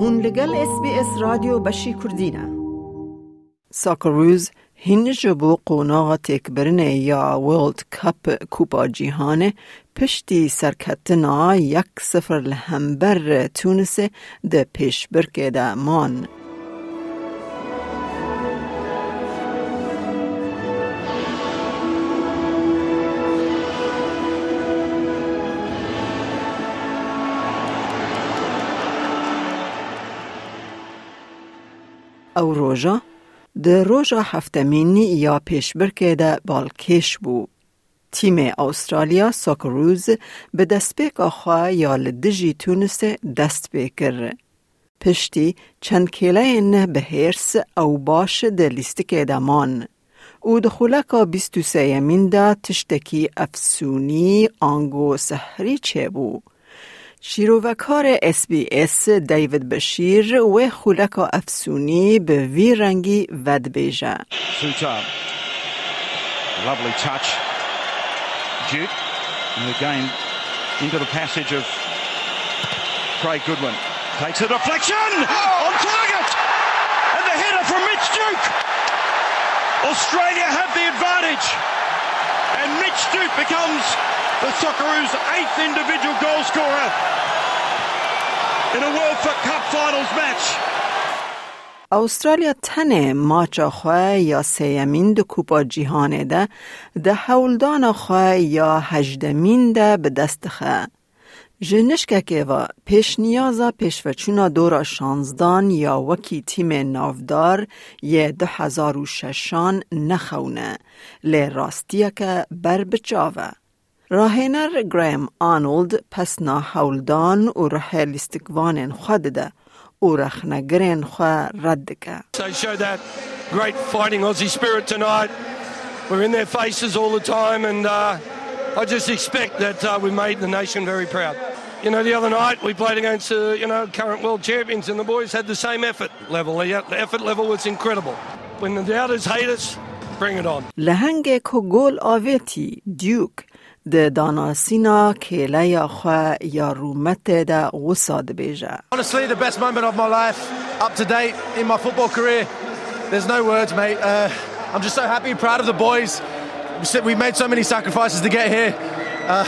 هون لگل اس بی اس رادیو بشی کردینه ساکروز هینج بو قوناغ تکبرنه یا ورلد کپ کوپا جیهانه پشتی سرکتنا یک سفر لهمبر تونس ده پیش برکه ده مان. او ڕۆژە دە ڕۆژە هەفتەمینی یا پیشبر که ده بالکش بو. تیم آسترالیا ساکروز به دست بیک خوا یا لە دژی تونسێ دەست پێکرد. پشتی چەند کێلایەنە بەهێرس ئەو باشە او لیستکێدەمان. و بیستو سیمین و تشتکی افسونی آنگو سحری چه بود؟ آنگو سحری چه بو. شیروکار اس بی اس دیوید بشیر و خولکا افسونی به وی رنگی ود بیجه. Lovely touch. Duke. And again, into the passage of Craig Goodwin. Takes a deflection on target. And the header from Mitch Duke. Australia have the advantage. And Mitch Duke becomes the Socceroos' eighth individual goal scorer in a World for Cup finals match. استرالیا تن ماچ خواه یا سیمین دو کوپا جیهانه ده ده هولدان خواه یا هجدمین ده به دست خواه. جنشکه که و پیش نیازا پیش و چونا دورا شانزدان یا وکی تیم نافدار یه دو هزار و ششان نخونه. لی راستیه که بر بچاوه. دو هزار و ششان نخونه لی راستیه که بر بچاوه. راهنر گرام آنولد پسنا حولدان و رحل لیستکوان خود ده او رخنگرین خواه رد که. They show that great fighting Aussie spirit tonight. We're in their faces all the time and uh, I just expect that uh, we made the nation very proud. You know, the other night we played against, uh, you know, current world champions and the boys had the same effort level. The effort level was incredible. When the doubters hate us, bring it on. لهنگ که گل آویتی دیوک ده داناسینا کیله یا خواه یا رومت ده غصاد بیجه. Honestly, the best moment of my life, up to date in my football career. There's no words, mate. Uh, I'm just so happy, proud of the boys. We made so many sacrifices to get here. Uh,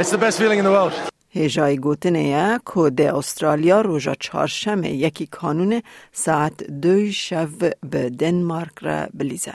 it's the best feeling in the world. هجای گوتنه که ده استرالیا روژا چهارشنبه یکی کانون ساعت دوی شب به دنمارک را بلیزه.